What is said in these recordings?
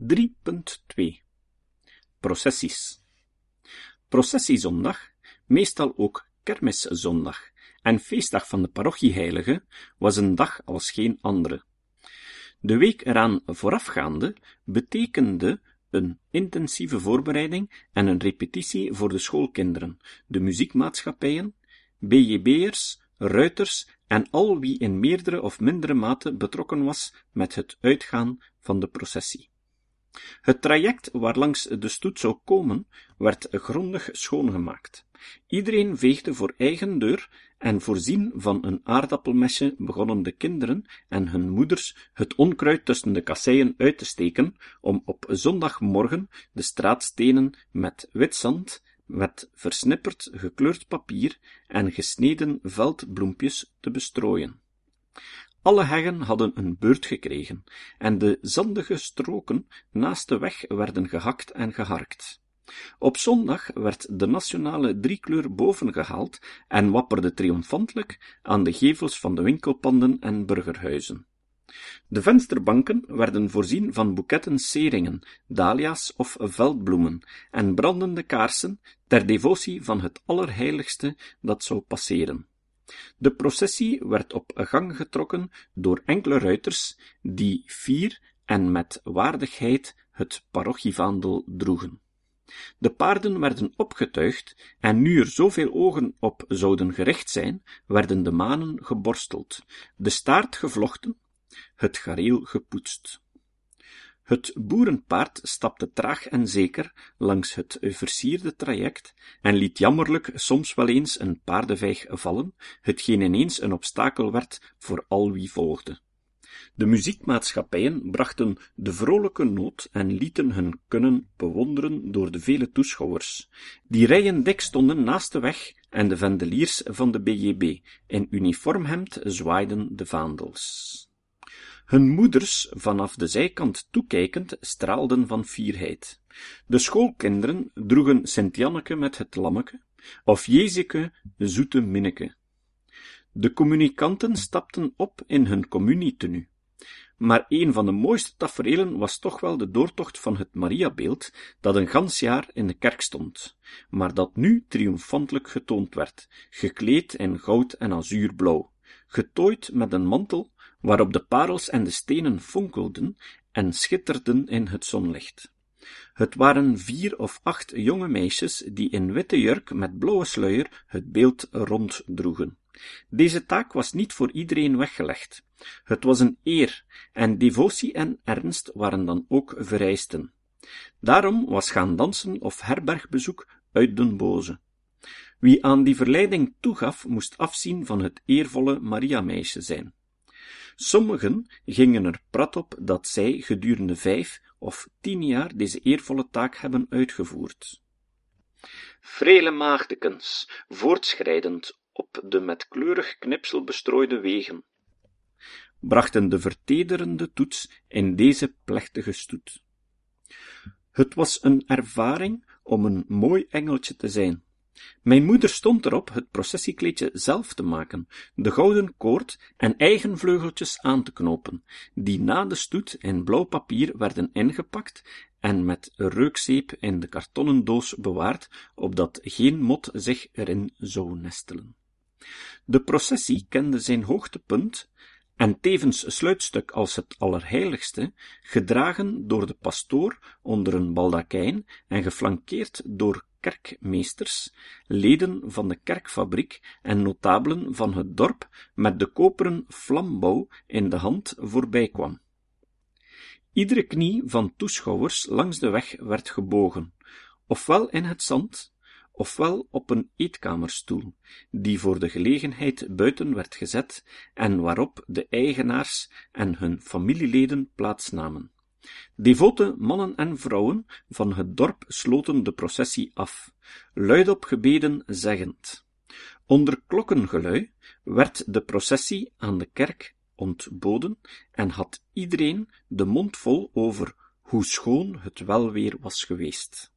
3.2 Processies Processiezondag, meestal ook kermiszondag en feestdag van de parochieheilige, was een dag als geen andere. De week eraan voorafgaande betekende een intensieve voorbereiding en een repetitie voor de schoolkinderen, de muziekmaatschappijen, BJB'ers, ruiters en al wie in meerdere of mindere mate betrokken was met het uitgaan van de processie. Het traject waarlangs de stoet zou komen, werd grondig schoongemaakt. Iedereen veegde voor eigen deur en voorzien van een aardappelmesje begonnen de kinderen en hun moeders het onkruid tussen de kasseien uit te steken om op zondagmorgen de straatstenen met wit zand, met versnipperd gekleurd papier en gesneden veldbloempjes te bestrooien. Alle heggen hadden een beurt gekregen, en de zandige stroken naast de weg werden gehakt en geharkt. Op zondag werd de nationale driekleur bovengehaald en wapperde triomfantelijk aan de gevels van de winkelpanden en burgerhuizen. De vensterbanken werden voorzien van boeketten seringen, dahlia's of veldbloemen en brandende kaarsen ter devotie van het allerheiligste dat zou passeren. De processie werd op gang getrokken door enkele ruiters, die fier en met waardigheid het parochievaandel droegen. De paarden werden opgetuigd, en nu er zoveel ogen op zouden gericht zijn, werden de manen geborsteld, de staart gevlochten, het gareel gepoetst. Het boerenpaard stapte traag en zeker langs het versierde traject en liet jammerlijk soms wel eens een paardenvijg vallen, hetgeen ineens een obstakel werd voor al wie volgde. De muziekmaatschappijen brachten de vrolijke noot en lieten hun kunnen bewonderen door de vele toeschouwers. Die rijen dik stonden naast de weg en de vendeliers van de BJB. In uniformhemd zwaaiden de vaandels. Hun moeders, vanaf de zijkant toekijkend, straalden van fierheid. De schoolkinderen droegen Sint-Janneke met het lammeke, of Jezeke, zoete minneke. De communicanten stapten op in hun communietenu. Maar een van de mooiste tafereelen was toch wel de doortocht van het Mariabeeld, dat een gans jaar in de kerk stond, maar dat nu triomfantelijk getoond werd, gekleed in goud en azuurblauw, getooid met een mantel waarop de parels en de stenen fonkelden en schitterden in het zonlicht. Het waren vier of acht jonge meisjes die in witte jurk met blauwe sluier het beeld ronddroegen. Deze taak was niet voor iedereen weggelegd. Het was een eer, en devotie en ernst waren dan ook vereisten. Daarom was gaan dansen of herbergbezoek uit den boze. Wie aan die verleiding toegaf, moest afzien van het eervolle Maria-meisje zijn. Sommigen gingen er prat op dat zij gedurende vijf of tien jaar deze eervolle taak hebben uitgevoerd. Vrele maagdekens, voortschrijdend op de met kleurig knipsel bestrooide wegen, brachten de vertederende toets in deze plechtige stoet. Het was een ervaring om een mooi engeltje te zijn, mijn moeder stond erop het processiekleedje zelf te maken, de gouden koord en eigen vleugeltjes aan te knopen, die na de stoet in blauw papier werden ingepakt en met reukzeep in de kartonnen doos bewaard, opdat geen mot zich erin zou nestelen. De processie kende zijn hoogtepunt en tevens sluitstuk als het allerheiligste, gedragen door de pastoor onder een baldakijn en geflankeerd door kerkmeesters, leden van de kerkfabriek en notabelen van het dorp met de koperen flambouw in de hand voorbijkwam. Iedere knie van toeschouwers langs de weg werd gebogen, ofwel in het zand, ofwel op een eetkamerstoel, die voor de gelegenheid buiten werd gezet en waarop de eigenaars en hun familieleden plaatsnamen. Devote mannen en vrouwen van het dorp sloten de processie af, luidop gebeden zeggend. Onder klokkengelui werd de processie aan de kerk ontboden en had iedereen de mond vol over hoe schoon het wel weer was geweest.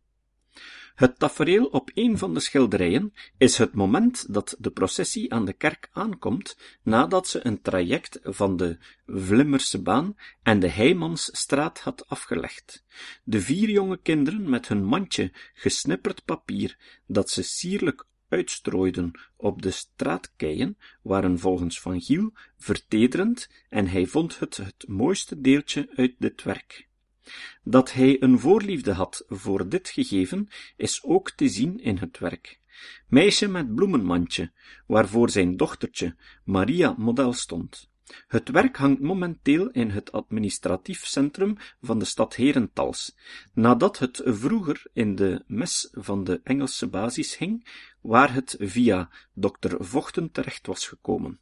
Het tafereel op een van de schilderijen is het moment dat de processie aan de kerk aankomt, nadat ze een traject van de Vlimmerse baan en de Heimansstraat had afgelegd. De vier jonge kinderen met hun mandje gesnipperd papier, dat ze sierlijk uitstrooiden op de straatkeien, waren volgens Van Giel vertederend en hij vond het het mooiste deeltje uit dit werk. Dat hij een voorliefde had voor dit gegeven, is ook te zien in het werk. Meisje met bloemenmandje, waarvoor zijn dochtertje Maria model stond. Het werk hangt momenteel in het administratief centrum van de stad Herentals, nadat het vroeger in de mes van de Engelse basis hing, waar het via dokter Vochten terecht was gekomen.